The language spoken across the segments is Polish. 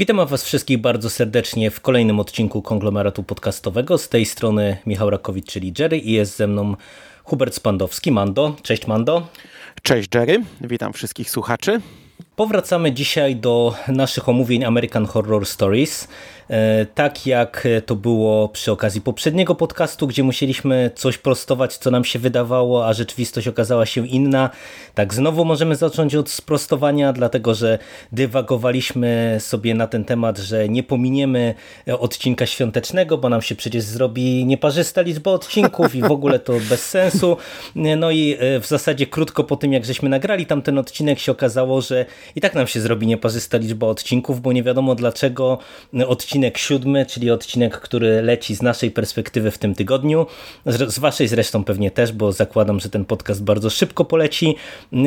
Witam Was wszystkich bardzo serdecznie w kolejnym odcinku konglomeratu podcastowego. Z tej strony Michał Rakowicz, czyli Jerry i jest ze mną Hubert Spandowski, Mando. Cześć Mando. Cześć Jerry, witam wszystkich słuchaczy. Powracamy dzisiaj do naszych omówień American Horror Stories. E, tak jak to było przy okazji poprzedniego podcastu, gdzie musieliśmy coś prostować, co nam się wydawało, a rzeczywistość okazała się inna. Tak, znowu możemy zacząć od sprostowania, dlatego że dywagowaliśmy sobie na ten temat, że nie pominiemy odcinka świątecznego, bo nam się przecież zrobi nieparzysta liczba odcinków i w ogóle to bez sensu. No i e, w zasadzie krótko po tym, jak żeśmy nagrali tamten odcinek, się okazało, że i tak nam się zrobi nieparzysta liczba odcinków, bo nie wiadomo dlaczego odcinek siódmy, czyli odcinek, który leci z naszej perspektywy w tym tygodniu, z waszej zresztą pewnie też, bo zakładam, że ten podcast bardzo szybko poleci,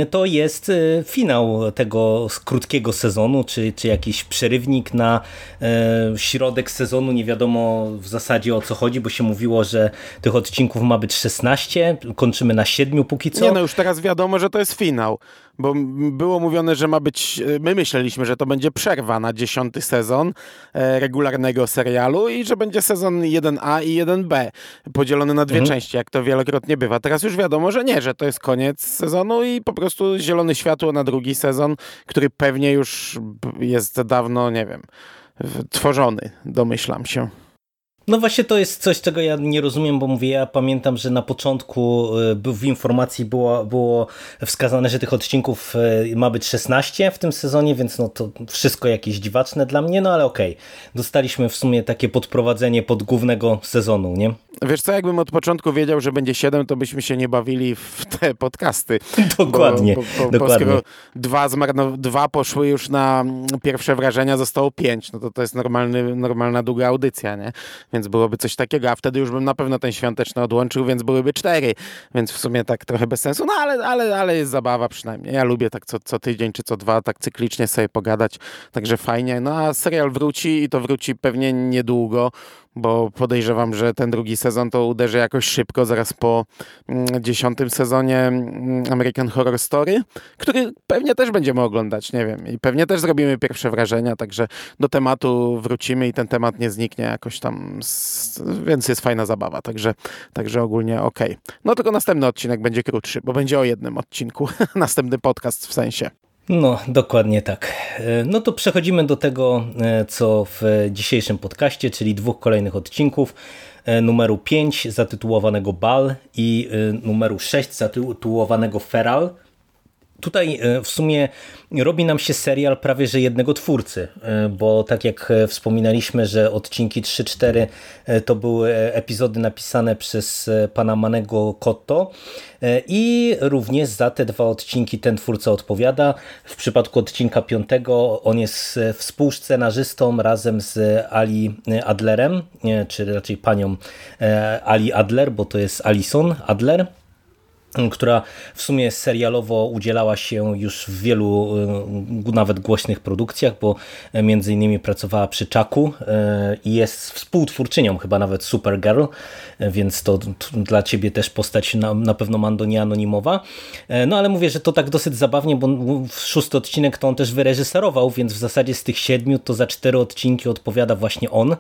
to jest y, finał tego krótkiego sezonu, czy, czy jakiś przerywnik na e, środek sezonu, nie wiadomo w zasadzie o co chodzi, bo się mówiło, że tych odcinków ma być 16, kończymy na 7 póki co. Nie no, już teraz wiadomo, że to jest finał bo było mówione, że ma być, my myśleliśmy, że to będzie przerwa na dziesiąty sezon e, regularnego serialu i że będzie sezon 1A i 1B podzielony na dwie mhm. części, jak to wielokrotnie bywa. Teraz już wiadomo, że nie, że to jest koniec sezonu i po prostu zielone światło na drugi sezon, który pewnie już jest dawno, nie wiem, tworzony, domyślam się. No właśnie to jest coś, czego ja nie rozumiem, bo mówię, ja pamiętam, że na początku y, w informacji było, było wskazane, że tych odcinków y, ma być 16 w tym sezonie, więc no to wszystko jakieś dziwaczne dla mnie, no ale okej. Okay. Dostaliśmy w sumie takie podprowadzenie pod głównego sezonu, nie? Wiesz co, jakbym od początku wiedział, że będzie 7, to byśmy się nie bawili w te podcasty. Dokładnie. Bo, bo, bo, dokładnie. dwa, zmarno, dwa poszły już na pierwsze wrażenia, zostało pięć, no to to jest normalny, normalna długa audycja, nie? Więc byłoby coś takiego, a wtedy już bym na pewno ten świąteczny odłączył, więc byłyby cztery, więc w sumie tak trochę bez sensu, no ale, ale, ale jest zabawa przynajmniej. Ja lubię tak co, co tydzień czy co dwa, tak cyklicznie sobie pogadać, także fajnie. No a serial wróci i to wróci pewnie niedługo, bo podejrzewam, że ten drugi sezon to uderzy jakoś szybko, zaraz po mm, dziesiątym sezonie mm, American Horror Story, który pewnie też będziemy oglądać, nie wiem, i pewnie też zrobimy pierwsze wrażenia, także do tematu wrócimy i ten temat nie zniknie jakoś tam, więc jest fajna zabawa, także, także ogólnie ok. No tylko następny odcinek będzie krótszy, bo będzie o jednym odcinku, następny podcast w sensie. No, dokładnie tak. E, no to przechodzimy do tego, e, co w dzisiejszym podcaście, czyli dwóch kolejnych odcinków. E, numeru 5 zatytułowanego Bal i numeru 6 zatytułowanego Feral. Tutaj w sumie robi nam się serial prawie że jednego twórcy, bo tak jak wspominaliśmy, że odcinki 3-4 to były epizody napisane przez pana Manego Kotto, E, i również za te dwa odcinki ten twórca odpowiada. W przypadku odcinka piątego on jest współscenarzystą razem z Ali Adlerem, czy raczej panią e, Ali Adler, bo to jest Alison Adler która w sumie serialowo udzielała się już w wielu y, nawet głośnych produkcjach, bo między innymi pracowała przy Czaku y, i jest współtwórczynią chyba nawet Supergirl, więc to dla ciebie też postać na, na pewno Mando nie anonimowa. E, no ale mówię, że to tak dosyć zabawnie, bo szósty odcinek to on też wyreżyserował, więc w zasadzie z tych siedmiu to za cztery odcinki odpowiada właśnie on.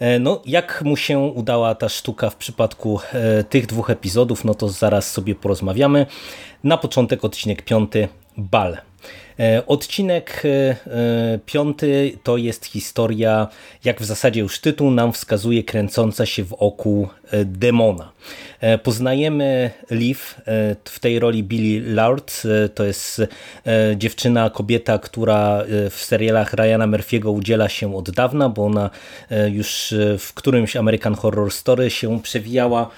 E, no, jak mu się udała ta sztuka w przypadku e, tych dwóch epizodów, no to zaraz sobie porozmawiamy. Na początek odcinek piąty, Bal. E, odcinek piąty to jest historia, jak w zasadzie już tytuł nam wskazuje, kręcąca się wokół demona. E, poznajemy Liv, e, w tej roli Billy Lard, e, to jest dziewczyna, kobieta, która w serialach Ryana Murphy'ego udziela się od dawna, bo ona już w którymś American Horror Story się przewijała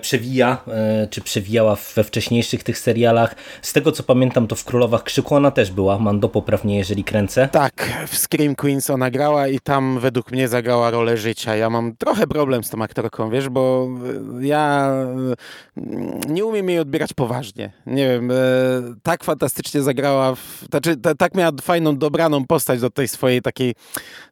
przewija, czy przewijała we wcześniejszych tych serialach. Z tego co pamiętam, to w Królowach Krzyku ona też była. Mando poprawnie, jeżeli kręcę. Tak, w Scream Queens ona grała i tam według mnie zagrała rolę życia. Ja mam trochę problem z tą aktorką, wiesz, bo ja nie umiem jej odbierać poważnie. Nie wiem, e, tak fantastycznie zagrała, w, znaczy tak miała fajną, dobraną postać do tej swojej takiej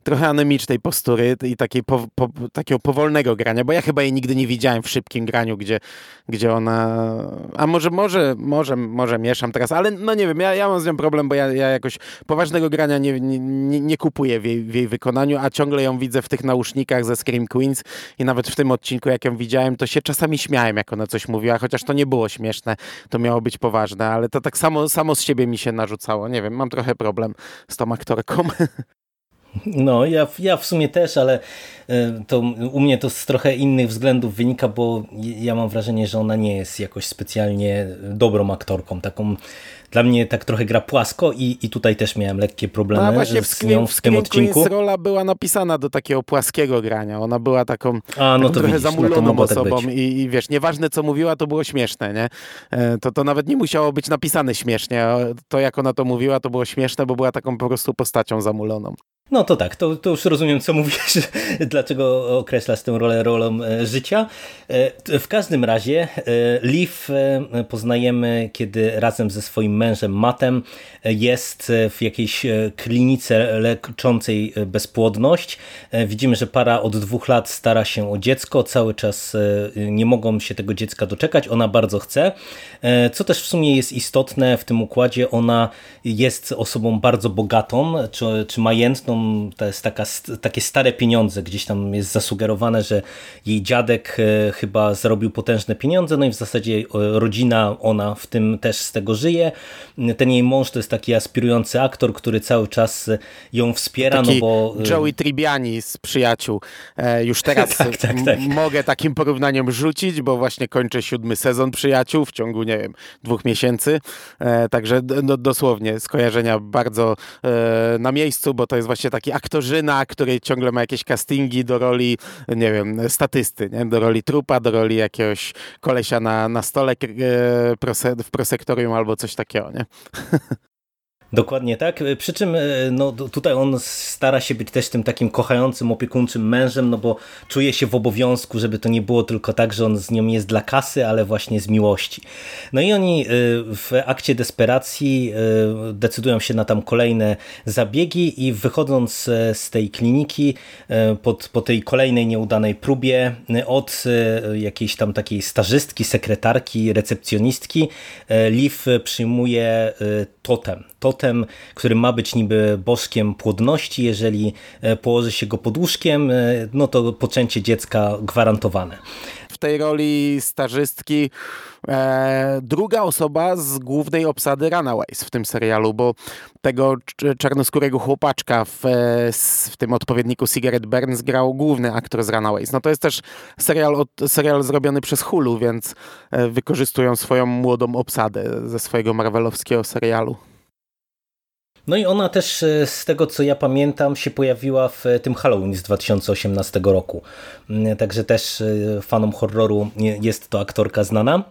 trochę anemicznej postury i takiej po, po, takiego powolnego grania, bo ja chyba jej nigdy nie widziałem w szybkim graniu, gdzie, gdzie ona, a może, może, może, może mieszam teraz, ale no nie wiem, ja, ja mam z nią problem problem, bo ja, ja jakoś poważnego grania nie, nie, nie kupuję w jej, w jej wykonaniu, a ciągle ją widzę w tych nausznikach ze Scream Queens i nawet w tym odcinku, jak ją widziałem, to się czasami śmiałem, jak ona coś mówiła, chociaż to nie było śmieszne, to miało być poważne, ale to tak samo, samo z siebie mi się narzucało. Nie wiem, mam trochę problem z tą aktorką. No, ja, ja w sumie też, ale e, to u mnie to z trochę innych względów wynika, bo ja mam wrażenie, że ona nie jest jakoś specjalnie dobrą aktorką, taką dla mnie tak trochę gra płasko i, i tutaj też miałem lekkie problemy no, właśnie z nią w, w tym odcinku. rola była napisana do takiego płaskiego grania. Ona była taką, A, no to trochę widzisz, zamuloną no osobą tak i, i, wiesz, nieważne co mówiła, to było śmieszne, nie? E, to, to nawet nie musiało być napisane śmiesznie. To jak ona to mówiła, to było śmieszne, bo była taką po prostu postacią zamuloną. No to tak, to, to już rozumiem, co mówisz, dlaczego określasz tę rolę rolą e, życia. E, w każdym razie e, Liv poznajemy, kiedy razem ze swoim mężem Matem jest w jakiejś klinice leczącej bezpłodność. Widzimy, że para od dwóch lat stara się o dziecko, cały czas nie mogą się tego dziecka doczekać, ona bardzo chce. Co też w sumie jest istotne w tym układzie, ona jest osobą bardzo bogatą, czy, czy majętną, to jest taka, takie stare pieniądze, gdzieś tam jest zasugerowane, że jej dziadek e, chyba zarobił potężne pieniądze, no i w zasadzie e, rodzina, ona w tym też z tego żyje. Ten jej mąż to jest taki aspirujący aktor, który cały czas ją wspiera, taki no bo... E, Joey Tribbiani z Przyjaciół. Już teraz tak, tak, tak. mogę takim porównaniem rzucić, bo właśnie kończę siódmy sezon Przyjaciół w ciągu, nie wiem, dwóch miesięcy. Także no, dosłownie skojarzenia bardzo na miejscu, bo to jest właśnie taki aktorzyna, który ciągle ma jakieś castingi do roli, nie wiem, statysty, nie? do roli trupa, do roli jakiegoś kolesia na, na stole e, w prosektorium albo coś takiego, nie? Dokładnie tak. Przy czym e, no, tutaj on stara się być też tym takim kochającym, opiekuńczym mężem, no bo czuje się w obowiązku, żeby to nie było tylko tak, że on z nią jest dla kasy, ale właśnie z miłości. No i oni e, w akcie desperacji e, decydują się na tam kolejne zabiegi i wychodząc z tej kliniki pod, po tej kolejnej nieudanej próbie od jakiejś tam takiej stażystki, sekretarki, recepcjonistki, Liv przyjmuje totem. Totem, który ma być niby bożkiem płodności, jeżeli e, położy się go pod łóżkiem, e, no to poczęcie dziecka gwarantowane. W tej roli stażystki e, druga osoba z głównej obsady Runaways w tym serialu, bo tego czarnoskórego chłopaczka w, e, w tym odpowiedniku Cigarette Burns grał główny aktor z Runaways. No to jest też serial, od, serial zrobiony przez Hulu, więc wykorzystują swoją młodą obsadę ze swojego marvelowskiego serialu. No i ona też e, z tego co ja pamiętam się pojawiła w tym Halloween z 2018 roku. Mm, także też fanom horroru jest to aktorka znana.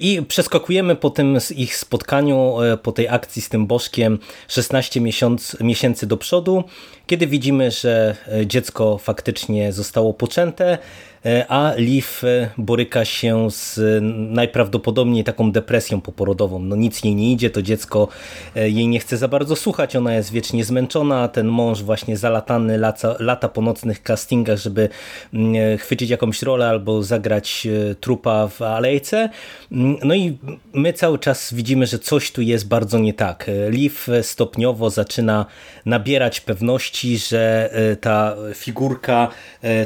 I przeskakujemy po tym ich spotkaniu, e, po tej akcji z tym bożkiem 16 miesiąc, miesięcy do przodu, kiedy widzimy, że e, dziecko faktycznie zostało poczęte, E, a Liv e, boryka się z najprawdopodobniej taką depresją poporodową. No nic jej nie idzie, to dziecko e, jej nie chce za bardzo słuchać, ona jest wiecznie zmęczona, ten mąż właśnie zalatany lata, lata po nocnych castingach, żeby mm, chwycić jakąś rolę albo zagrać trupa w alejce. Mm, no i my cały czas widzimy, że coś tu jest bardzo nie tak. Liv stopniowo zaczyna nabierać pewności, że ta figurka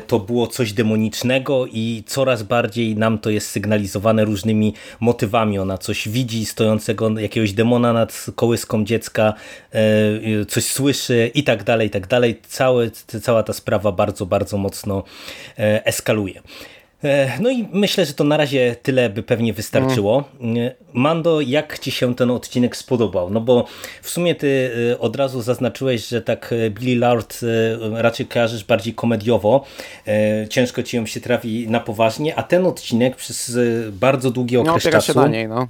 to było coś demonicznego, i coraz bardziej nam to jest sygnalizowane różnymi motywami. Ona coś widzi stojącego jakiegoś demona nad kołyską dziecka, e, coś słyszy i tak dalej, i tak dalej. Cała ta sprawa bardzo, bardzo mocno e, eskaluje. E, no i myślę, że to na razie tyle by pewnie wystarczyło. E, Mando, jak Ci się ten odcinek spodobał? No bo w sumie Ty e, od razu zaznaczyłeś, że tak Billy Lord raczej kojarzysz bardziej komediowo. Ciężko Ci ją się trafi na poważnie, a ten odcinek przez bardzo długi okres no, czasu... się na niej, no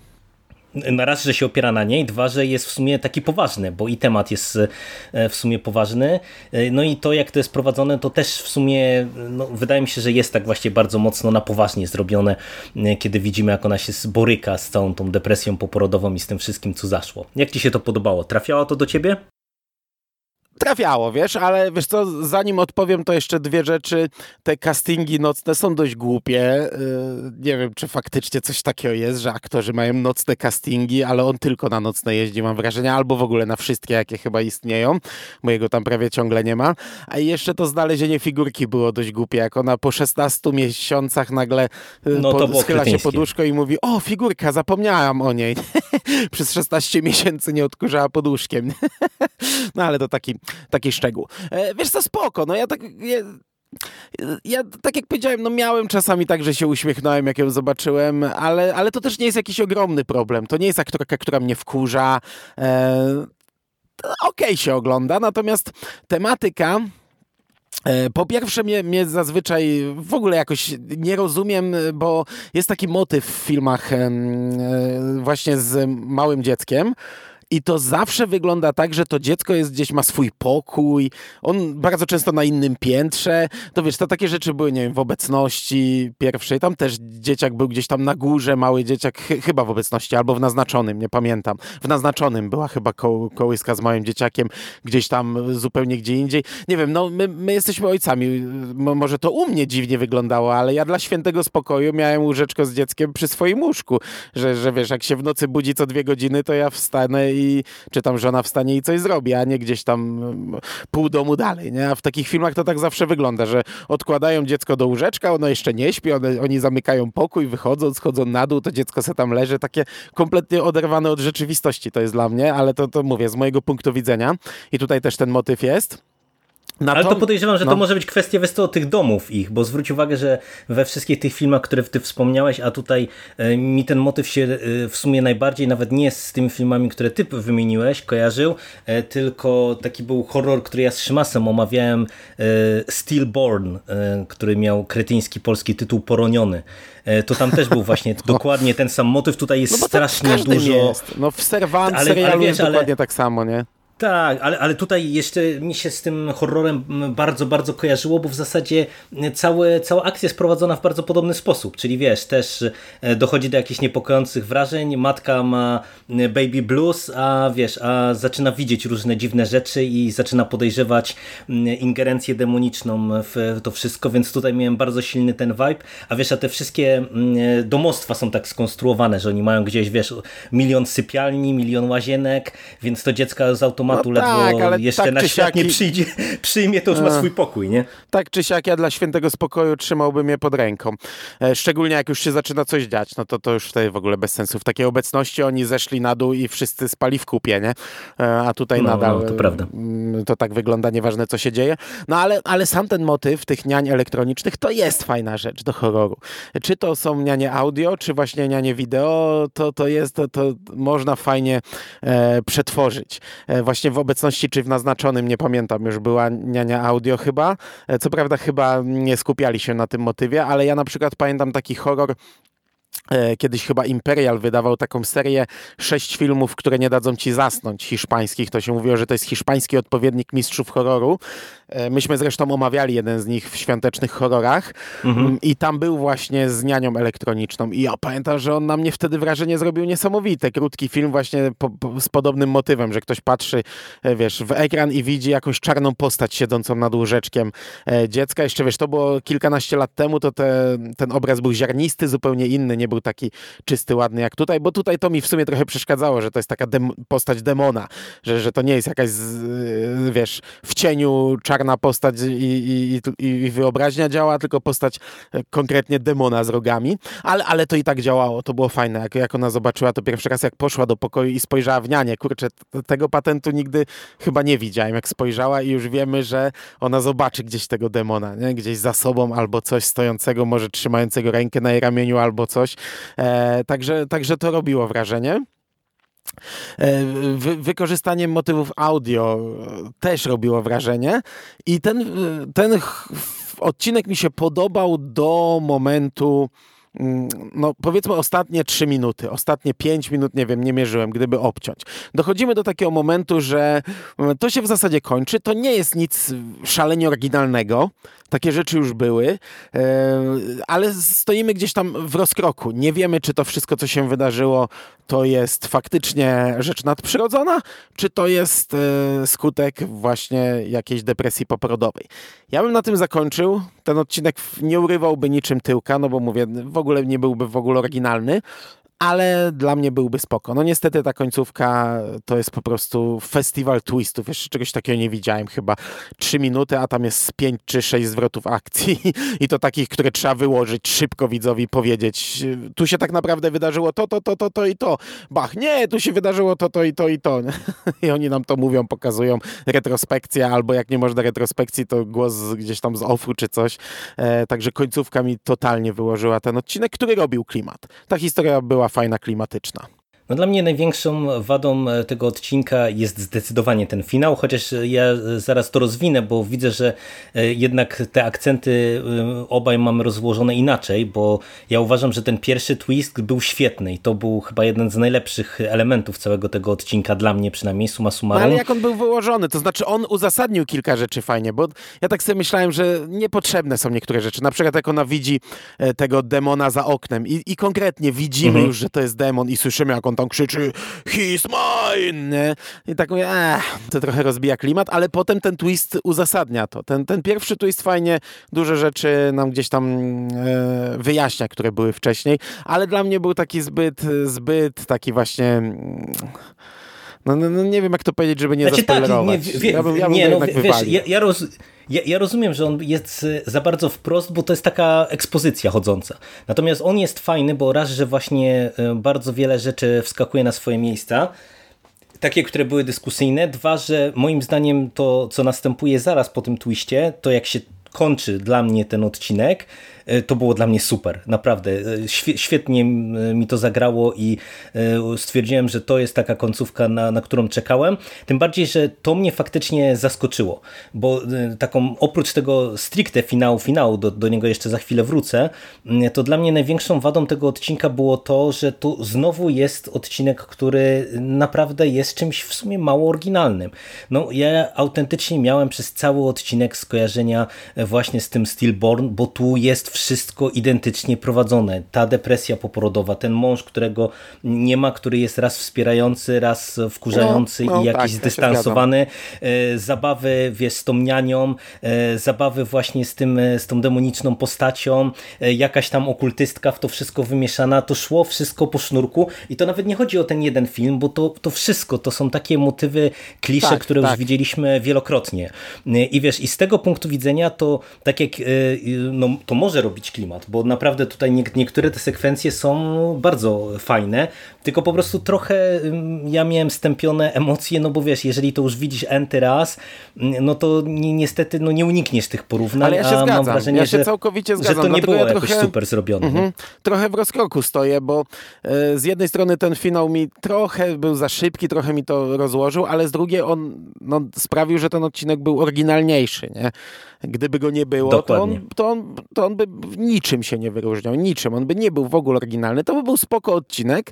na raz, że się opiera na niej, dwa, że jest w sumie taki poważny, bo i temat jest e, w sumie poważny, e, no i to jak to jest prowadzone, to też w sumie no, wydaje mi się, że jest tak właśnie bardzo mocno na poważnie zrobione, e, kiedy widzimy jak ona się boryka z całą tą depresją poporodową i z tym wszystkim, co zaszło. Jak Ci się to podobało? Trafiało to do Ciebie? Trafiało, wiesz, ale wiesz co, zanim odpowiem, to jeszcze dwie rzeczy. Te castingi nocne są dość głupie. Yy, nie wiem, czy faktycznie coś takiego jest, że aktorzy mają nocne castingi, ale on tylko na nocne jeździ, mam wrażenie, albo w ogóle na wszystkie, jakie chyba istnieją. Mojego tam prawie ciągle nie ma. A jeszcze to znalezienie figurki było dość głupie, jak ona po 16 miesiącach nagle yy, no, po, schyla się poduszko i mówi, o, figurka, zapomniałam o niej. Przez 16 miesięcy nie odkurzała poduszkiem. no ale to taki taki szczegół. E, wiesz co, spoko, no ja tak... Ja, ja, tak jak powiedziałem, no miałem czasami tak, że się uśmiechnąłem, jak ją zobaczyłem, ale, ale to też nie jest jakiś ogromny problem. To nie jest aktorka, która mnie wkurza. E, Okej okay się ogląda, natomiast tematyka e, po pierwsze, mnie, mnie zazwyczaj w ogóle jakoś nie rozumiem, bo jest taki motyw w filmach e, właśnie z małym dzieckiem, i to zawsze wygląda tak, że to dziecko jest gdzieś, ma swój pokój, on bardzo często na innym piętrze. To wiesz, to takie rzeczy były, nie wiem, w obecności pierwszej. Tam też dzieciak był gdzieś tam na górze, mały dzieciak, ch chyba w obecności, albo w naznaczonym, nie pamiętam. W naznaczonym była chyba ko kołyska z małym dzieciakiem, gdzieś tam zupełnie gdzie indziej. Nie wiem, no my, my jesteśmy ojcami. może to u mnie dziwnie wyglądało, ale ja dla świętego spokoju miałem łóżeczko z dzieckiem przy swoim łóżku. Że, że wiesz, jak się w nocy budzi co dwie godziny, to ja wstanę i i czy tam żona wstanie i coś zrobi, a nie gdzieś tam mm, pół domu dalej, nie? A w takich filmach to tak zawsze wygląda, że odkładają dziecko do łóżeczka, ono jeszcze nie śpi, one, oni zamykają pokój, wychodzą, schodzą na dół, to dziecko se tam leży, takie kompletnie oderwane od rzeczywistości to jest dla mnie, ale to, to mówię, z mojego punktu widzenia i tutaj też ten motyw jest. Ale to, to podejrzewam, że no. to może być kwestia wiesz tych domów ich, bo zwróć uwagę, że we wszystkich tych filmach, które ty wspomniałeś, a tutaj e, mi ten motyw się e, w sumie najbardziej nawet nie z tymi filmami, które ty wymieniłeś, kojarzył, e, tylko taki był horror, który ja z Szymasem omawiałem, Stillborn, który miał kretyński polski tytuł Poroniony. To tam też był właśnie no. dokładnie ten sam motyw, tutaj jest no strasznie dużo... Jest. No w Serwant ale, serialu ale wiesz, jest dokładnie ale... tak samo, nie? Tak, ale, ale tutaj jeszcze mi się z tym horrorem bardzo, bardzo kojarzyło, bo w zasadzie całe, cała akcja jest prowadzona w bardzo podobny sposób, czyli wiesz, też e, dochodzi do jakichś niepokojących wrażeń, matka ma baby blues, a wiesz, a zaczyna widzieć różne dziwne rzeczy i zaczyna podejrzewać ingerencję demoniczną w to wszystko, więc tutaj miałem bardzo silny ten vibe, a wiesz, a te wszystkie domostwa są tak skonstruowane, że oni mają gdzieś, wiesz, milion sypialni, milion łazienek, więc to dziecko z automatu tematu no ledwo tak, ale jeszcze tak na świat nie przyjdzie, przyjmie, to już ma swój pokój, nie? Tak czy siak ja dla świętego spokoju trzymałbym je pod ręką. E, szczególnie jak już się zaczyna coś dziać, no to to już wtedy w ogóle bez sensu. W takiej obecności oni zeszli na dół i wszyscy spali w kupie, nie? E, a tutaj no, nadal no, to, prawda. Mm, to tak wygląda, nieważne co się dzieje. No ale, ale sam ten motyw tych niań elektronicznych to jest fajna rzecz do horroru. Czy to są nianie audio, czy właśnie nianie wideo, to, to jest, to, to można fajnie e, przetworzyć. E, właśnie właśnie w obecności czy w naznaczonym, nie pamiętam, już była niania audio chyba. E, co prawda chyba nie skupiali się na tym motywie, ale ja na przykład pamiętam taki horror kiedyś chyba Imperial wydawał taką serię sześć filmów, które nie dadzą ci zasnąć, hiszpańskich. To się mówiło, że to jest hiszpański odpowiednik mistrzów horroru. E, myśmy zresztą omawiali jeden z nich w świątecznych horrorach mhm. Mm, i tam był właśnie z nianią elektroniczną. I ja pamiętam, że on na mnie wtedy wrażenie zrobił niesamowite. Krótki film właśnie po, po, z podobnym motywem, że ktoś patrzy, e, wiesz, w ekran i widzi jakąś czarną postać siedzącą nad łóżeczkiem dziecka. Jeszcze, wiesz, to było kilkanaście lat temu, to te, ten obraz był ziarnisty, zupełnie inny, nie był taki czysty, ładny jak tutaj, bo tutaj to mi w sumie trochę przeszkadzało, że to jest taka dem postać demona, że, że to nie jest jakaś, z, wiesz, w cieniu czarna postać i, i, i, wyobraźnia działa, tylko postać e, konkretnie demona z rogami, ale, ale to i tak działało, to było fajne, jak, jak ona zobaczyła to pierwszy raz, jak poszła do pokoju i spojrzała w nianie, kurczę, tego patentu nigdy chyba nie widziałem, jak spojrzała i już wiemy, że ona zobaczy gdzieś tego demona, nie? gdzieś za sobą albo coś stojącego, może trzymającego rękę na jej ramieniu albo coś, także, także to robiło wrażenie. E, wy, wykorzystanie motywów audio też robiło wrażenie i ten, ten odcinek mi się podobał do momentu no powiedzmy ostatnie trzy minuty, ostatnie pięć minut, nie wiem, nie mierzyłem, gdyby obciąć. Dochodzimy do takiego momentu, że mm, to się w zasadzie kończy, to nie jest nic szalenie oryginalnego, takie rzeczy już były, e, ale stoimy gdzieś tam w rozkroku. Nie wiemy, czy to wszystko, co się wydarzyło, to jest faktycznie rzecz nadprzyrodzona, czy to jest e, skutek właśnie jakiejś depresji poporodowej. Ja bym na tym zakończył. Ten odcinek nie urywałby niczym tyłka, no bo mówię, w ogóle nie byłby w ogóle oryginalny, ale dla mnie byłby spoko. No niestety ta końcówka to jest po prostu festiwal twistów. Jeszcze czegoś takiego nie widziałem chyba. Trzy minuty, a tam jest pięć czy sześć zwrotów akcji i to takich, które trzeba wyłożyć szybko widzowi powiedzieć. Tu się tak naprawdę wydarzyło to, to, to, to, to i to. Bach, nie, tu się wydarzyło to, to i to i to. I oni nam to mówią, pokazują retrospekcja, albo jak nie można retrospekcji, to głos gdzieś tam z offu czy coś. E, także końcówka mi totalnie wyłożyła ten odcinek, który robił klimat. Ta historia była fajna, klimatyczna. No dla mnie największą wadą e, tego odcinka jest zdecydowanie ten finał, chociaż ja zaraz to rozwinę, bo widzę, że e, jednak te akcenty e, obaj mamy rozłożone inaczej, bo ja uważam, że ten pierwszy twist był świetny i to był chyba jeden z najlepszych elementów całego tego odcinka, dla mnie przynajmniej, suma summarum. No ale jak on był wyłożony, to znaczy on uzasadnił kilka rzeczy fajnie, bo ja tak sobie myślałem, że niepotrzebne są niektóre rzeczy, na przykład jak ona widzi tego demona za oknem i, i konkretnie widzimy mhm. już, że to jest demon i słyszymy, jak on tam krzyczy He's mine! I tak mówię, eh, to trochę rozbija klimat, ale potem ten twist uzasadnia to. Ten, ten pierwszy twist fajnie duże rzeczy nam gdzieś tam e, wyjaśnia, które były wcześniej, ale dla mnie był taki zbyt, zbyt taki właśnie... No, no, no, nie wiem, jak to powiedzieć, żeby nie znaczy, zaspoilerować. Tak, nie, wie, ja bym, ja bym nie, no, wiesz, ja, ja, roz, ja, ja, rozumiem, że on jest za bardzo wprost, bo to jest taka ekspozycja chodząca. Natomiast on jest fajny, bo raz, że właśnie e, bardzo wiele rzeczy wskakuje na swoje miejsca, takie, które były dyskusyjne. Dwa, że moim zdaniem to, co następuje zaraz po tym twiście, to jak się kończy dla mnie ten odcinek, to było dla mnie super, naprawdę. E, świetnie mi to zagrało i e, stwierdziłem, że to jest taka końcówka, na, na którą czekałem. Tym bardziej, że to mnie faktycznie zaskoczyło, bo taką oprócz tego stricte finału, finału, do, do niego jeszcze za chwilę wrócę, to dla mnie największą wadą tego odcinka było to, że tu znowu jest odcinek, który naprawdę jest czymś w sumie mało oryginalnym. No ja autentycznie miałem przez cały odcinek skojarzenia właśnie z tym Stillborn, bo tu jest wszystko identycznie prowadzone. Ta depresja poporodowa, ten mąż, którego nie ma, który jest raz wspierający, raz wkurzający no, no, i jakiś tak, zdystansowany. E, zabawy, wiesz, z tą nianią, e, zabawy właśnie z, tym, z tą demoniczną postacią, e, jakaś tam okultystka w to wszystko wymieszana. To szło wszystko po sznurku i to nawet nie chodzi o ten jeden film, bo to, to wszystko to są takie motywy, klisze, tak, które tak. już widzieliśmy wielokrotnie. I wiesz, i z tego punktu widzenia to tak jak no, to może robić klimat, bo naprawdę tutaj nie, niektóre te sekwencje są bardzo fajne, tylko po prostu trochę ja miałem stępione emocje, no bo wiesz, jeżeli to już widzisz enty raz, no to ni niestety no nie unikniesz tych porównań, Ale ja się zgadzam. mam wrażenie, ja się że, całkowicie zgadzam. że to nie było ja jakoś trochę, super zrobione. Mm -hmm, trochę w rozkroku stoję, bo e, z jednej strony ten finał mi trochę był za szybki, trochę mi to rozłożył, ale z drugiej on no, sprawił, że ten odcinek był oryginalniejszy, nie? Gdyby go nie było, to on, to, on, to on by niczym się nie wyróżniał, niczym. On by nie był w ogóle oryginalny. To by był spoko odcinek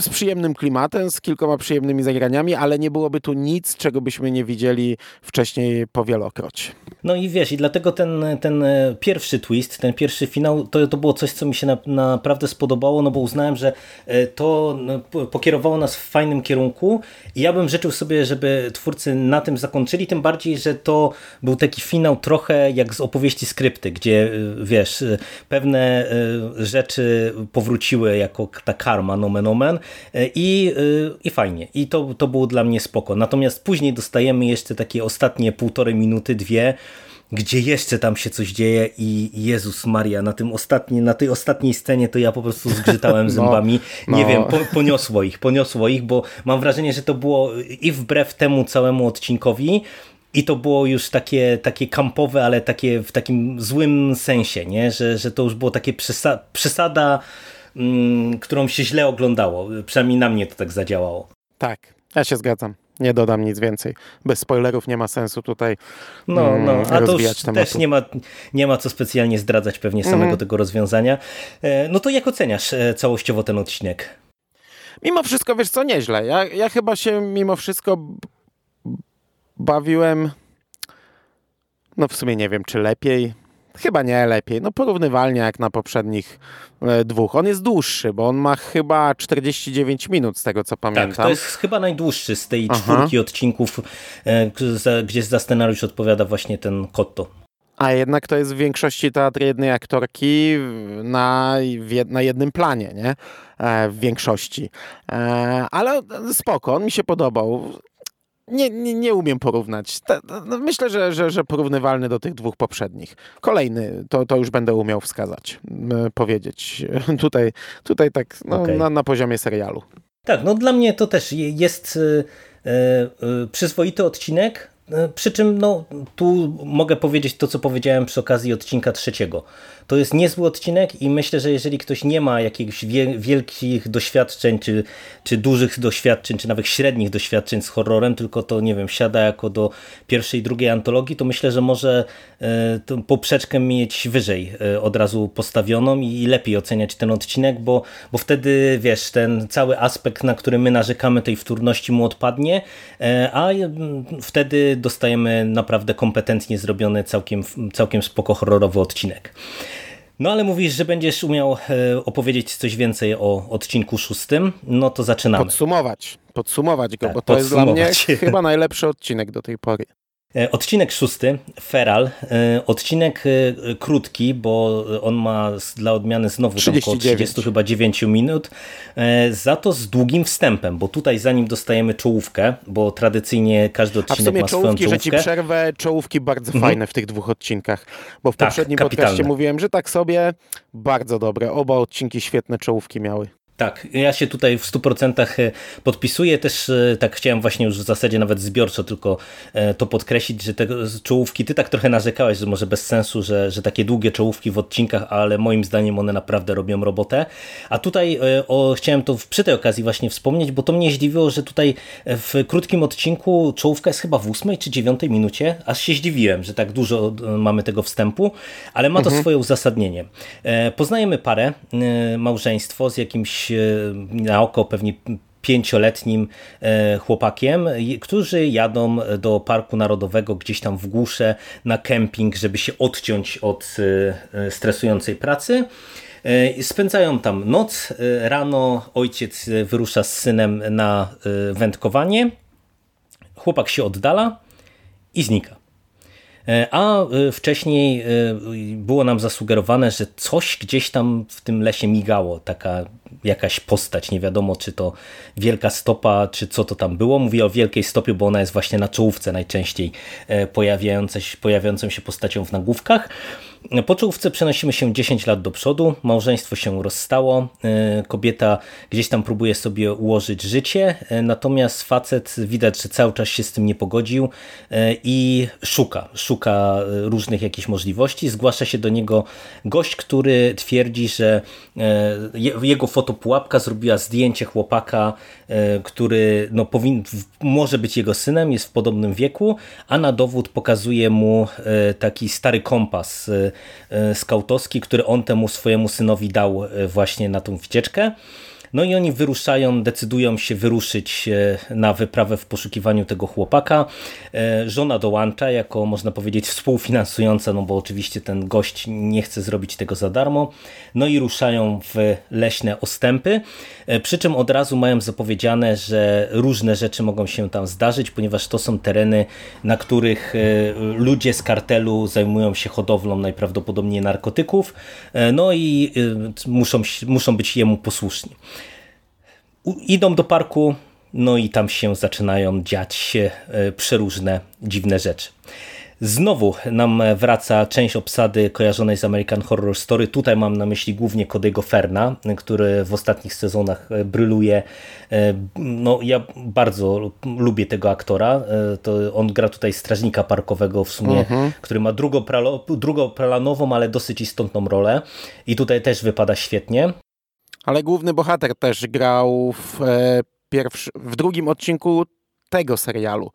z przyjemnym klimatem, z kilkoma przyjemnymi zagraniami, ale nie byłoby tu nic, czego byśmy nie widzieli wcześniej powielokroć. No i wiesz, i dlatego ten, ten e, pierwszy twist, ten pierwszy finał, to, to było coś, co mi się na, naprawdę spodobało, no bo uznałem, że e, to no, pokierowało nas w fajnym kierunku i ja bym życzył sobie, żeby twórcy na tym zakończyli, tym bardziej, że to był taki finał trochę jak z opowieści skrypty, gdzie e, wiesz, pewne rzeczy powróciły jako ta karma, nomen omen i, i fajnie. I to, to było dla mnie spoko. Natomiast później dostajemy jeszcze takie ostatnie półtorej minuty, dwie, gdzie jeszcze tam się coś dzieje i Jezus Maria, na, tym ostatni, na tej ostatniej scenie to ja po prostu zgrzytałem zębami. No, Nie no. wiem, po, poniosło ich, poniosło ich, bo mam wrażenie, że to było i wbrew temu całemu odcinkowi, i to było już takie, takie kampowe, ale takie w takim złym sensie, nie? Że, że to już było takie przesa przesada, mm, którą się źle oglądało. Przynajmniej na mnie to tak zadziałało. Tak, ja się zgadzam. Nie dodam nic więcej. Bez spoilerów nie ma sensu tutaj No, no, mm, a to już tematu. też nie ma, nie ma co specjalnie zdradzać pewnie samego mm. tego rozwiązania. E, no to jak oceniasz e, całościowo ten odcinek? Mimo wszystko, wiesz co, nieźle. Ja, ja chyba się mimo wszystko bawiłem no w sumie nie wiem, czy lepiej. Chyba nie lepiej. No porównywalnie jak na poprzednich e, dwóch. On jest dłuższy, bo on ma chyba 49 minut z tego co pamiętam. Tak, to jest chyba najdłuższy z tej Aha. czwórki odcinków, e, gdzie za scenariusz odpowiada właśnie ten Kotto. A jednak to jest w większości teatr jednej aktorki na, na jednym planie, nie? E, w większości. Ale spoko, on mi się podobał nie, nie, nie umiem porównać. No, myślę, że, że, że porównywalny do tych dwóch poprzednich. Kolejny, to, to już będę umiał wskazać, powiedzieć. Tutaj, tutaj tak no, okay. na, na poziomie serialu. Tak, no dla mnie to też jest y, y, przyzwoity odcinek, przy czym no, tu mogę powiedzieć to, co powiedziałem przy okazji odcinka trzeciego. To jest niezły odcinek i myślę, że jeżeli ktoś nie ma jakichś wielkich doświadczeń, czy, czy dużych doświadczeń, czy nawet średnich doświadczeń z horrorem, tylko to, nie wiem, siada jako do pierwszej, drugiej antologii, to myślę, że może e, tą poprzeczkę mieć wyżej e, od razu postawioną i lepiej oceniać ten odcinek, bo, bo wtedy, wiesz, ten cały aspekt, na który my narzekamy, tej wtórności mu odpadnie, e, a wtedy dostajemy naprawdę kompetentnie zrobiony, całkiem, całkiem spoko horrorowy odcinek. No ale mówisz, że będziesz umiał e, opowiedzieć coś więcej o odcinku szóstym, no to zaczynamy. Podsumować, podsumować go, tak, bo to jest dla mnie chyba najlepszy odcinek do tej pory. E, odcinek szósty, Feral. E, odcinek e, krótki, bo on ma dla odmiany znowu 39. około 30 chyba 9 minut. Za to z długim wstępem, bo tutaj zanim dostajemy czołówkę, bo tradycyjnie każdy odcinek ma swoją czołówkę. że ci przerwę, czołówki bardzo mhm. fajne w tych dwóch odcinkach, bo w tak, poprzednim kapitalne. podcaście mówiłem, że tak sobie bardzo dobre. Oba odcinki świetne czołówki miały. Tak, ja się tutaj w 100% e, podpisuję. Też e, tak chciałem właśnie już w zasadzie nawet zbiorczo tylko e, to podkreślić, że te czołówki, ty tak trochę narzekałeś, że może bez sensu, że, że takie długie czołówki w odcinkach, ale moim zdaniem one naprawdę robią robotę. A tutaj o, chciałem to przy tej okazji właśnie wspomnieć, bo to mnie zdziwiło, że tutaj w krótkim odcinku czołówka jest chyba w ósmej czy dziewiątej minucie, aż się zdziwiłem, że tak dużo mamy tego wstępu, ale ma to mhm. swoje uzasadnienie. Poznajemy parę, małżeństwo z jakimś na oko pewnie pięcioletnim e, chłopakiem, którzy jadą do Parku Narodowego gdzieś tam w górze na kemping, żeby się odciąć od e, stresującej pracy. E, spędzają tam noc. Rano ojciec wyrusza z synem na wędkowanie. Chłopak się oddala i znika. A wcześniej było nam zasugerowane, że coś gdzieś tam w tym lesie migało, taka jakaś postać, nie wiadomo czy to wielka stopa, czy co to tam było. Mówię o wielkiej stopie, bo ona jest właśnie na czołówce najczęściej e, pojawiającą się postacią w nagłówkach. Po czołówce przenosimy się 10 lat do przodu, małżeństwo się rozstało, e, kobieta gdzieś tam próbuje sobie ułożyć życie, e, natomiast facet widać, że cały czas się z tym nie pogodził i szuka, szuka różnych jakichś możliwości. Zgłasza się do niego gość, który twierdzi, że jego fotopułapka zrobiła zdjęcie chłopaka, e, który no, powin, może być jego synem, jest w podobnym wieku, a na dowód pokazuje mu e, taki stary kompas e, skautowski, który on temu swojemu synowi dał właśnie na tą wycieczkę. No i oni wyruszają, decydują się wyruszyć e, na wyprawę w poszukiwaniu tego chłopaka. E, żona dołącza jako, można powiedzieć, współfinansująca, no bo oczywiście ten gość nie chce zrobić tego za darmo. No i ruszają w leśne ostępy, e, przy czym od razu mają zapowiedziane, że różne rzeczy mogą się tam zdarzyć, ponieważ to są tereny, na których ludzie z kartelu zajmują się hodowlą najprawdopodobniej narkotyków, no i muszą, muszą być jemu posłuszni idą do parku, no i tam się zaczynają dziać się e, przeróżne dziwne rzeczy. Znowu nam wraca część obsady kojarzonej z American Horror Story. Tutaj mam na myśli głównie Cody'ego Ferna, który w ostatnich sezonach e, bryluje. E, no, ja bardzo lubię tego aktora. To on gra tutaj strażnika parkowego w sumie, mhm. który ma drugoplanową, ale dosyć istotną rolę. I tutaj też wypada świetnie. Ale główny bohater też grał w, e, pierwszy, w drugim odcinku tego serialu,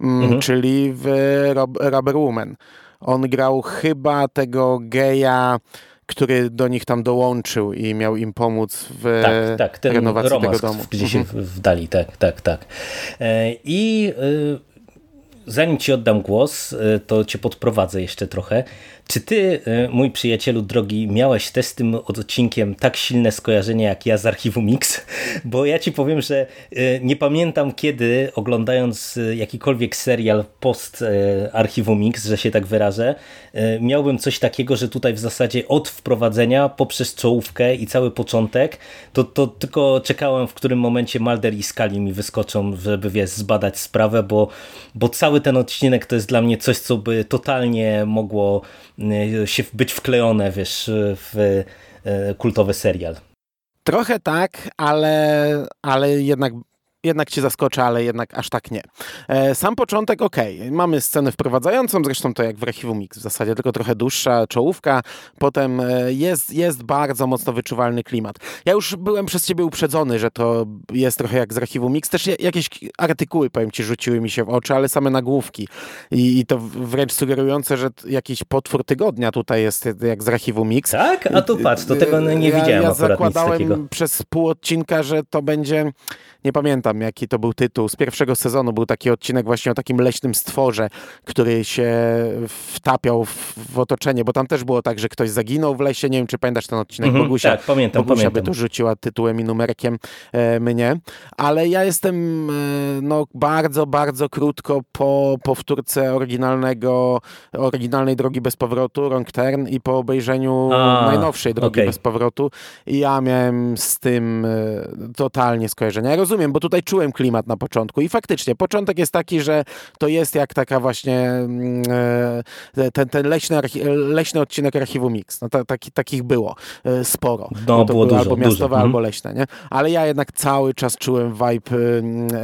mm, mhm. czyli w Rob, Rubber Woman. On grał chyba tego geja, który do nich tam dołączył i miał im pomóc w tak, tak, ten renowacji tego domu. gdzie się mhm. wdali, tak, tak, tak. E, I y, zanim ci oddam głos, y, to cię podprowadzę jeszcze trochę. Czy ty, y, mój przyjacielu drogi, miałeś też z tym odcinkiem tak silne skojarzenie jak ja z archiwum Mix? Bo ja ci powiem, że y, nie pamiętam kiedy, oglądając jakikolwiek serial post archiwum Mix, że się tak wyrażę, miałbym coś takiego, że tutaj w zasadzie od wprowadzenia poprzez czołówkę i cały początek, to, to tylko czekałem, w którym momencie Mulder i Scully mi wyskoczą, żeby wiesz, zbadać sprawę, bo, bo cały cały ten odcinek to jest dla mnie coś, co by totalnie mogło e, się być wklejone, wiesz, w e, kultowy serial. Trochę tak, ale, ale jednak jednak cię zaskoczy, ale jednak aż tak nie. E, sam początek ok, mamy scenę wprowadzającą, zresztą to jak w Archiwum Mix w zasadzie, tylko trochę dłuższa czołówka, potem e, jest, jest bardzo mocno wyczuwalny klimat. Ja już byłem przez ciebie uprzedzony, że to jest trochę jak z Archiwum Mix, też jakieś artykuły, powiem ci, rzuciły mi się w oczy, ale same nagłówki i, i to wręcz sugerujące, że jakiś potwór tygodnia tutaj jest jak z Archiwum Mix. Tak? A tu patrz, to tego nie widziałem ja, ja zakładałem przez pół odcinka, że to będzie, nie pamiętam, pamiętam jaki to był tytuł, z pierwszego sezonu był taki odcinek właśnie o takim leśnym stworze, który się wtapiał w, w otoczenie, bo tam też było tak, że ktoś zaginął w lesie, nie wiem czy pamiętasz ten odcinek, mhm, Bogusia, tak, pamiętam, Bogusia pamiętam. by tu rzuciła tytułem i numerkiem e, mnie, ale ja jestem e, no bardzo, bardzo krótko po powtórce oryginalnego, oryginalnej Drogi Bez Powrotu, Wrong Turn i po obejrzeniu A, najnowszej Drogi okay. Bez Powrotu i ja miałem z tym e, totalnie skojarzenia. Ja rozumiem, bo tutaj czułem klimat na początku i faktycznie początek jest taki, że to jest jak taka właśnie mm, e, ten, ten leśny, leśny odcinek archiwum Mix. No, taki, takich było e, sporo. No, no to było dużo, albo miastowe, dużo. albo mhm. leśne. Nie? Ale ja jednak cały czas czułem vibe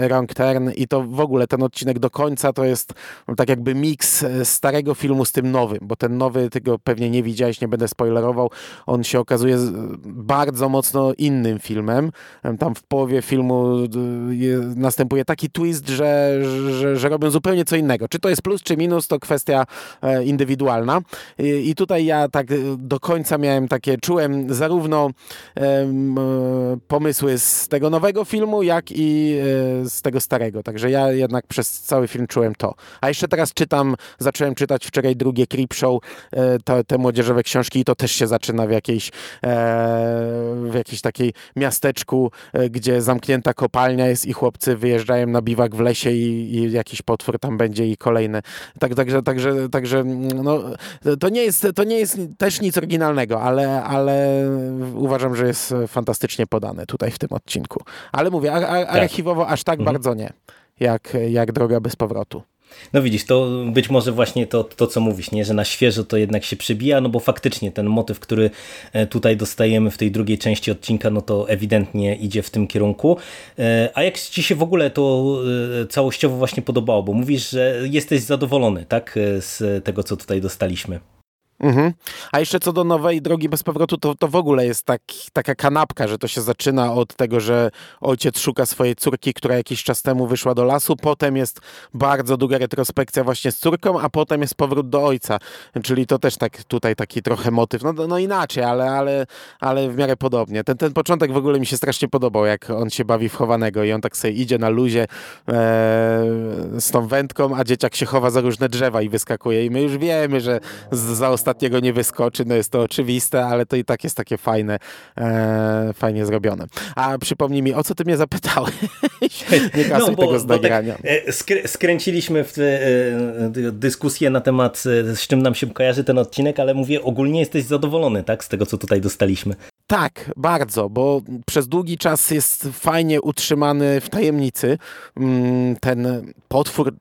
Wrong Turn i to w ogóle ten odcinek do końca to jest no, tak jakby miks e, starego filmu z tym nowym, bo ten nowy, tego pewnie nie widziałeś, nie będę spoilerował, on się okazuje bardzo mocno innym filmem. Tam w połowie filmu następuje taki twist, że, że, że, robią zupełnie co innego. Czy to jest plus, czy minus, to kwestia e, indywidualna. I, tutaj ja tak do końca miałem takie, czułem zarówno pomysły z tego nowego filmu, jak i e, z tego starego. Także ja jednak przez cały film czułem to. A jeszcze teraz czytam, zacząłem czytać wczoraj drugie Creepshow, e, te, te młodzieżowe książki i to też się zaczyna w jakiejś w jakiejś takiej miasteczku, gdzie zamknięta kopalnia jest i chłopcy wyjeżdżają na biwak w lesie i, i jakiś potwór tam będzie i kolejne. Tak, także, także, także no, to, nie jest, to nie jest też nic oryginalnego, ale, ale uważam, że jest fantastycznie podane tutaj w tym odcinku. Ale mówię, a, a, tak. archiwowo aż tak mhm. bardzo nie, jak, jak Droga bez powrotu. No widzisz, to być może właśnie to, to, co mówisz, nie? że na świeżo to jednak się przebija, no bo faktycznie ten motyw, który e, tutaj dostajemy w tej drugiej części odcinka, no to ewidentnie idzie w tym kierunku. E, a jak ci się w ogóle to e, całościowo właśnie podobało? Bo mówisz, że jesteś zadowolony tak, z tego, co tutaj dostaliśmy. Mhm. A jeszcze co do nowej drogi bez powrotu, to, to w ogóle jest tak, taka kanapka, że to się zaczyna od tego, że ojciec szuka swojej córki, która jakiś czas temu wyszła do lasu, potem jest bardzo długa retrospekcja właśnie z córką, a potem jest powrót do ojca. Czyli to też tak tutaj taki trochę motyw, no, no inaczej, ale, ale, ale w miarę podobnie. Ten, ten początek w ogóle mi się strasznie podobał, jak on się bawi w chowanego i on tak sobie idzie na luzie e, z tą wędką, a dzieciak się chowa za różne drzewa i wyskakuje i my już wiemy, że za ostatnie ostatniego nie wyskoczy, no jest to oczywiste, ale to i tak jest takie fajne, e, fajnie zrobione. A przypomnij mi, o co ty mnie zapytałeś? nie kasuj no, bo, tego z tak, nagrania. Tak, skręciliśmy w e, dyskusję na temat, z czym nam się kojarzy ten odcinek, ale mówię, ogólnie jesteś zadowolony tak, z tego, co tutaj dostaliśmy. Tak, bardzo, bo przez długi czas jest fajnie utrzymany w tajemnicy mm, ten potwór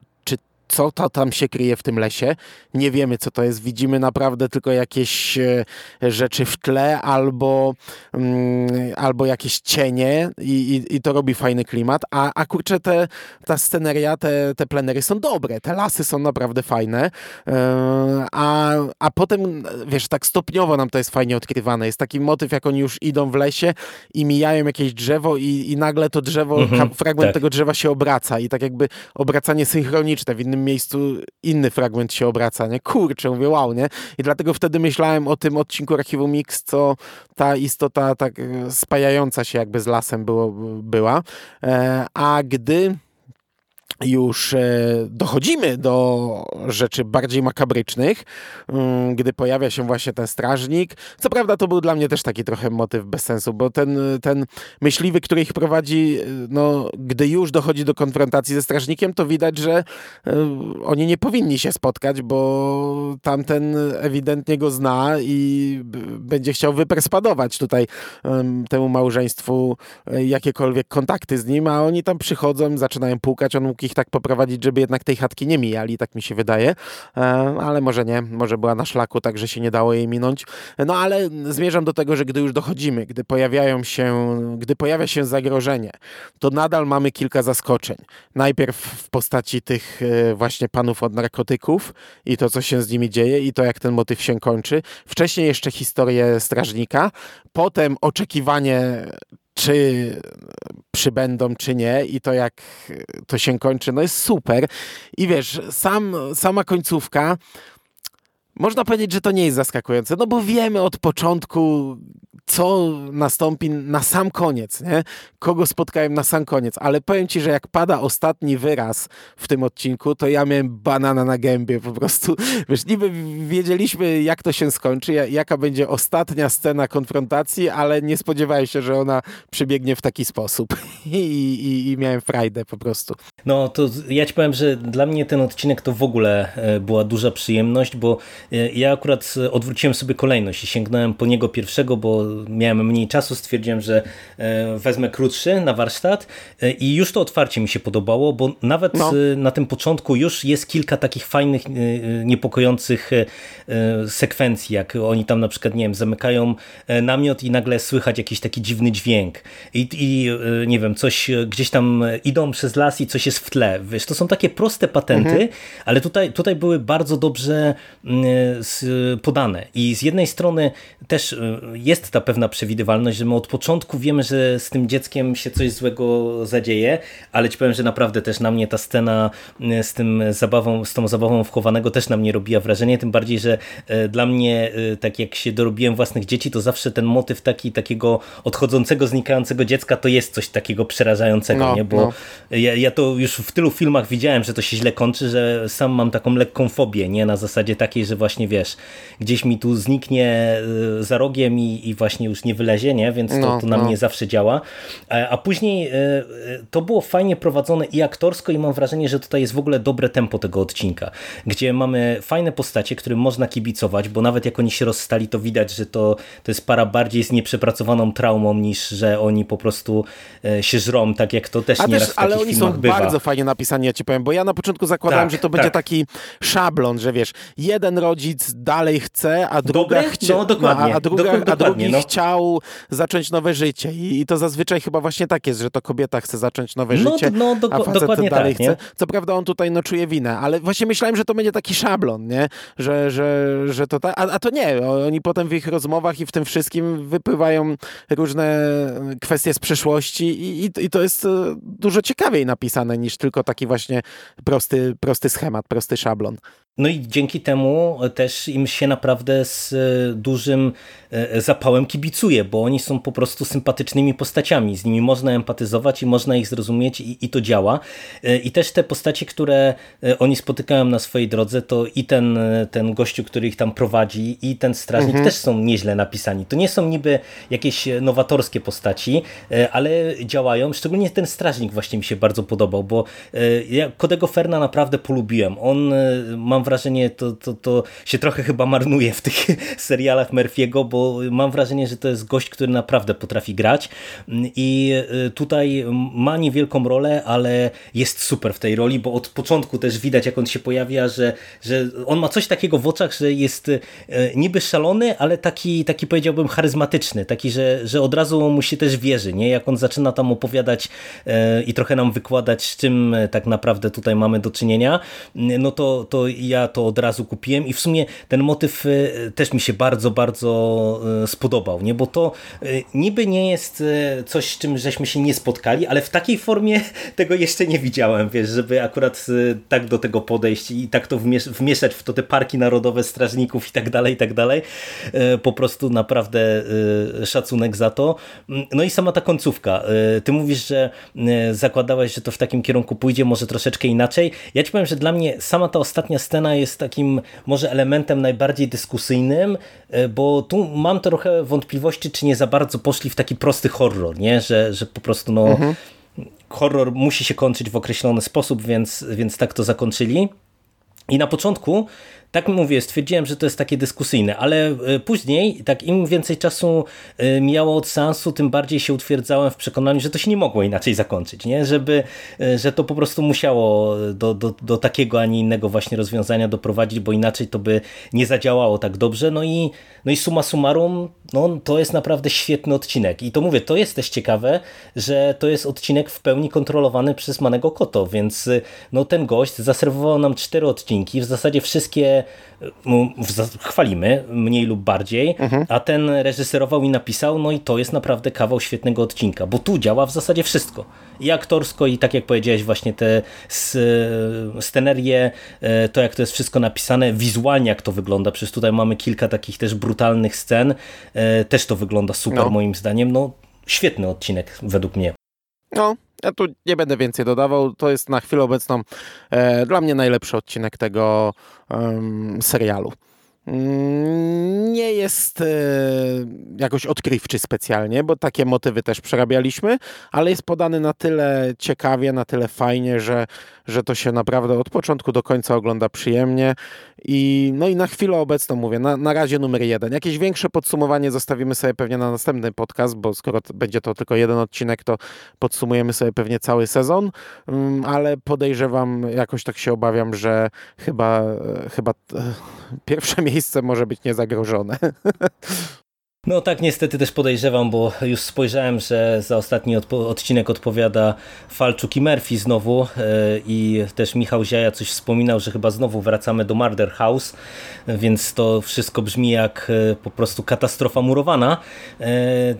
co to tam się kryje w tym lesie. Nie wiemy, co to jest. Widzimy naprawdę tylko jakieś e, rzeczy w tle albo, mm, albo jakieś cienie i, i, i, to robi fajny klimat. A, a kurczę, te, ta sceneria, te, te plenery są dobre. Te lasy są naprawdę fajne. E, a, a potem, wiesz, tak stopniowo nam to jest fajnie odkrywane. Jest taki motyw, jak oni już idą w lesie i mijają jakieś drzewo i, i nagle to drzewo, mhm, fragment tak. tego drzewa się obraca i tak jakby obracanie synchroniczne w innym miejscu inny fragment się obraca, nie? Kurczę, mówię, wow, nie? I dlatego wtedy myślałem o tym odcinku Archiwum Mix, co ta istota tak e, spajająca się jakby z lasem było, była. E, a gdy już e, dochodzimy do rzeczy bardziej makabrycznych, mm, gdy pojawia się właśnie ten strażnik. Co prawda to był dla mnie też taki trochę motyw bez sensu, bo ten, ten myśliwy, który ich prowadzi, e, no, gdy już dochodzi do konfrontacji ze strażnikiem, to widać, że e, oni nie powinni się spotkać, bo tamten ewidentnie go zna i będzie chciał wyperspadować tutaj temu małżeństwu jakiekolwiek kontakty z nim, a oni tam przychodzą, zaczynają pukać, on mógł ich tak poprowadzić, żeby jednak tej chatki nie mijali, tak mi się wydaje. E, ale może nie, może była na szlaku, tak że się nie dało jej minąć. No ale zmierzam do tego, że gdy już dochodzimy, gdy pojawiają się, gdy pojawia się zagrożenie, to nadal mamy kilka zaskoczeń. Najpierw w postaci tych e, właśnie panów od narkotyków i to, co się z nimi dzieje i to, jak ten motyw się kończy. Wcześniej jeszcze historię strażnika, potem oczekiwanie czy przybędą, czy nie i to jak to się kończy, no jest super. I wiesz, sam, sama końcówka, można powiedzieć, że to nie jest zaskakujące, no bo wiemy od początku, co nastąpi na sam koniec, nie? kogo spotkałem na sam koniec, ale powiem ci, że jak pada ostatni wyraz w tym odcinku, to ja miałem banana na gębie po prostu. Wiesz, niby wiedzieliśmy, jak to się skończy, jaka będzie ostatnia scena konfrontacji, ale nie spodziewałem się, że ona przebiegnie w taki sposób. I, i, i miałem frajdę po prostu. No to ja ci powiem, że dla mnie ten odcinek to w ogóle e, była duża przyjemność, bo e, ja akurat odwróciłem sobie kolejność i sięgnąłem po niego pierwszego, bo miałem mniej czasu, stwierdziłem, że e, wezmę krótszy na warsztat e, i już to otwarcie mi się podobało, bo nawet no. E, na tym początku już jest kilka takich fajnych, niepokojących sekwencji, jak oni tam na przykład, nie wiem, zamykają namiot i nagle słychać jakiś taki dziwny dźwięk i, i nie wiem, coś gdzieś tam idą przez las i coś jest w tle. Wiesz, to są takie proste patenty, mhm. ale tutaj, tutaj były bardzo dobrze podane i z jednej strony też jest ta pewna przewidywalność, że my od początku wiemy, że z tym dzieckiem się coś złego zadzieje, ale ci powiem, że naprawdę też na mnie ta scena e, z tym zabawą, z tą zabawą wchowanego też na mnie robiła wrażenie, tym bardziej, że e, dla mnie, e, tak jak się dorobiłem własnych dzieci, to zawsze ten motyw taki, takiego odchodzącego, znikającego dziecka to jest coś takiego przerażającego, no, nie? bo no. ja, ja to już w tylu filmach widziałem, że to się źle kończy, że sam mam taką lekką fobię, nie? Na zasadzie takiej, że właśnie wiesz, gdzieś mi tu zniknie za rogiem i, i właśnie właśnie już nie wylezie, nie? więc to, no, to na no. mnie zawsze działa. E, a później e, e, to było fajnie prowadzone i aktorsko i mam wrażenie, że tutaj jest w ogóle dobre tempo tego odcinka, gdzie mamy fajne postacie, którym można kibicować, bo nawet jak oni się rozstali, to widać, że to, to jest para bardziej z nieprzepracowaną traumą, niż że oni po prostu się żrą, tak jak to też nie raz w Ale oni są bywa. bardzo fajnie napisani, ja ci powiem, bo ja na początku zakładałem, tak, że to będzie tak. taki szablon, że wiesz, jeden rodzic dalej chce, a druga chce, no, dokładnie, no, a, druga, dokładnie, a drugi no chciał zacząć nowe życie I, i to zazwyczaj chyba właśnie tak jest, że to kobieta chce zacząć nowe no, życie, no, do, a facet dalej tak, chce. Nie? Co prawda on tutaj no, czuje winę, ale właśnie myślałem, że to będzie taki szablon, nie? Że, że, że to tak, a, a to nie. Oni potem w ich rozmowach i w tym wszystkim wypływają różne kwestie z przeszłości i, i, i to jest e, dużo ciekawiej napisane niż tylko taki właśnie prosty, prosty schemat, prosty szablon. No i dzięki temu też im się naprawdę z e, dużym e, zapałem kibicuje, bo oni są po prostu sympatycznymi postaciami. Z nimi można empatyzować i można ich zrozumieć i, i to działa. E, I też te postacie, które oni spotykają na swojej drodze, to i ten, ten gościu, który ich tam prowadzi i ten strażnik mhm. też są nieźle napisani. To nie są niby jakieś nowatorskie postaci, ale działają. Szczególnie ten strażnik właśnie mi się bardzo podobał, bo ja Kodego Ferna naprawdę polubiłem. On, mam wrażenie, to, to, to się trochę chyba marnuje w tych serialach Murphy'ego, bo mam wrażenie, że to jest gość, który naprawdę potrafi grać i tutaj ma niewielką rolę, ale jest super w tej roli, bo od początku też widać, jak on się pojawia, że, że on ma coś takiego w oczach, że jest niby szalony, ale taki, taki powiedziałbym charyzmatyczny, taki, że, że od razu mu się też wierzy, nie? Jak on zaczyna tam opowiadać i trochę nam wykładać, z czym tak naprawdę tutaj mamy do czynienia, no to, to ja to od razu kupiłem i w sumie ten motyw e, też mi się bardzo, bardzo e, spodobał, nie? bo to e, niby nie jest coś, z czym żeśmy się nie spotkali, ale w takiej formie tego jeszcze nie widziałem, wiesz, żeby akurat tak do tego podejść i tak to wmieszać w to te parki narodowe strażników i tak dalej, i tak dalej. Po prostu naprawdę szacunek za to. No i sama ta końcówka. Ty mówisz, że zakładałeś, że to w takim kierunku pójdzie, może troszeczkę inaczej. Ja ci powiem, że dla mnie sama ta ostatnia scena jest takim może elementem najbardziej dyskusyjnym, e, bo tu mam trochę wątpliwości, czy nie za bardzo poszli w taki prosty horror, nie? Że, że po prostu no, mhm. horror musi się kończyć w określony sposób, więc, więc tak to zakończyli. I na początku tak mówię, stwierdziłem, że to jest takie dyskusyjne, ale e, później, tak im więcej czasu e, miało od seansu, tym bardziej się utwierdzałem w przekonaniu, że to się nie mogło inaczej zakończyć, nie? Żeby, e, że to po prostu musiało do, do, do takiego, a nie innego właśnie rozwiązania doprowadzić, bo inaczej to by nie zadziałało tak dobrze. No i, no i summa summarum, no, to jest naprawdę świetny odcinek. I to mówię, to jest też ciekawe, że to jest odcinek w pełni kontrolowany przez Manego Koto, więc no, ten gość zaserwował nam cztery odcinki, w zasadzie wszystkie chwalimy, mniej lub bardziej, mhm. a ten reżyserował i napisał, no i to jest naprawdę kawał świetnego odcinka, bo tu działa w zasadzie wszystko. I aktorsko, i tak jak powiedziałeś, właśnie te scenerie, e, to jak to jest wszystko napisane, wizualnie jak to wygląda, przecież tutaj mamy kilka takich też brutalnych scen, e, też to wygląda super no. moim zdaniem, no świetny odcinek według mnie. No, ja tu nie będę więcej dodawał. To jest na chwilę obecną e, dla mnie najlepszy odcinek tego e, serialu. Mm, nie jest e, jakoś odkrywczy specjalnie, bo takie motywy też przerabialiśmy, ale jest podany na tyle ciekawie, na tyle fajnie, że, że to się naprawdę od początku do końca ogląda przyjemnie. I, no i na chwilę obecną mówię, na, na razie numer jeden. Jakieś większe podsumowanie zostawimy sobie pewnie na następny podcast, bo skoro będzie to tylko jeden odcinek, to podsumujemy sobie pewnie cały sezon, mm, ale podejrzewam, jakoś tak się obawiam, że chyba, e, chyba e, pierwsze miejsce może być niezagrożone. No tak, niestety też podejrzewam, bo już spojrzałem, że za ostatni odcinek odpowiada Falczuk i Murphy znowu e, i też Michał Ziaja coś wspominał, że chyba znowu wracamy do Murder House, więc to wszystko brzmi jak e, po prostu katastrofa murowana. E,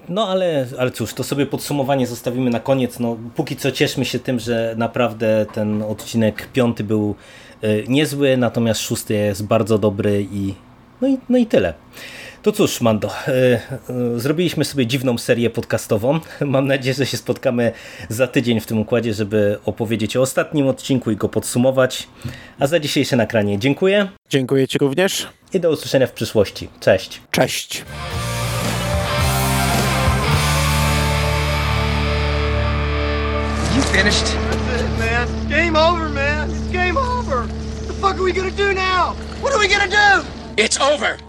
no ale, ale cóż, to sobie podsumowanie zostawimy na koniec. No, póki co cieszmy się tym, że naprawdę ten odcinek piąty był niezły, natomiast szósty jest bardzo dobry i no i, no i tyle. To cóż, Mando, e, e, zrobiliśmy sobie dziwną serię podcastową. Mam nadzieję, że się spotkamy za tydzień w tym układzie, żeby opowiedzieć o ostatnim odcinku i go podsumować. A za dzisiejsze nagranie dziękuję. Dziękuję Ci również. I do usłyszenia w przyszłości. Cześć. Cześć. You finished? That's it, man. Game over, man. It's game over. What the fuck are we gonna do now? What are we gonna do? It's over.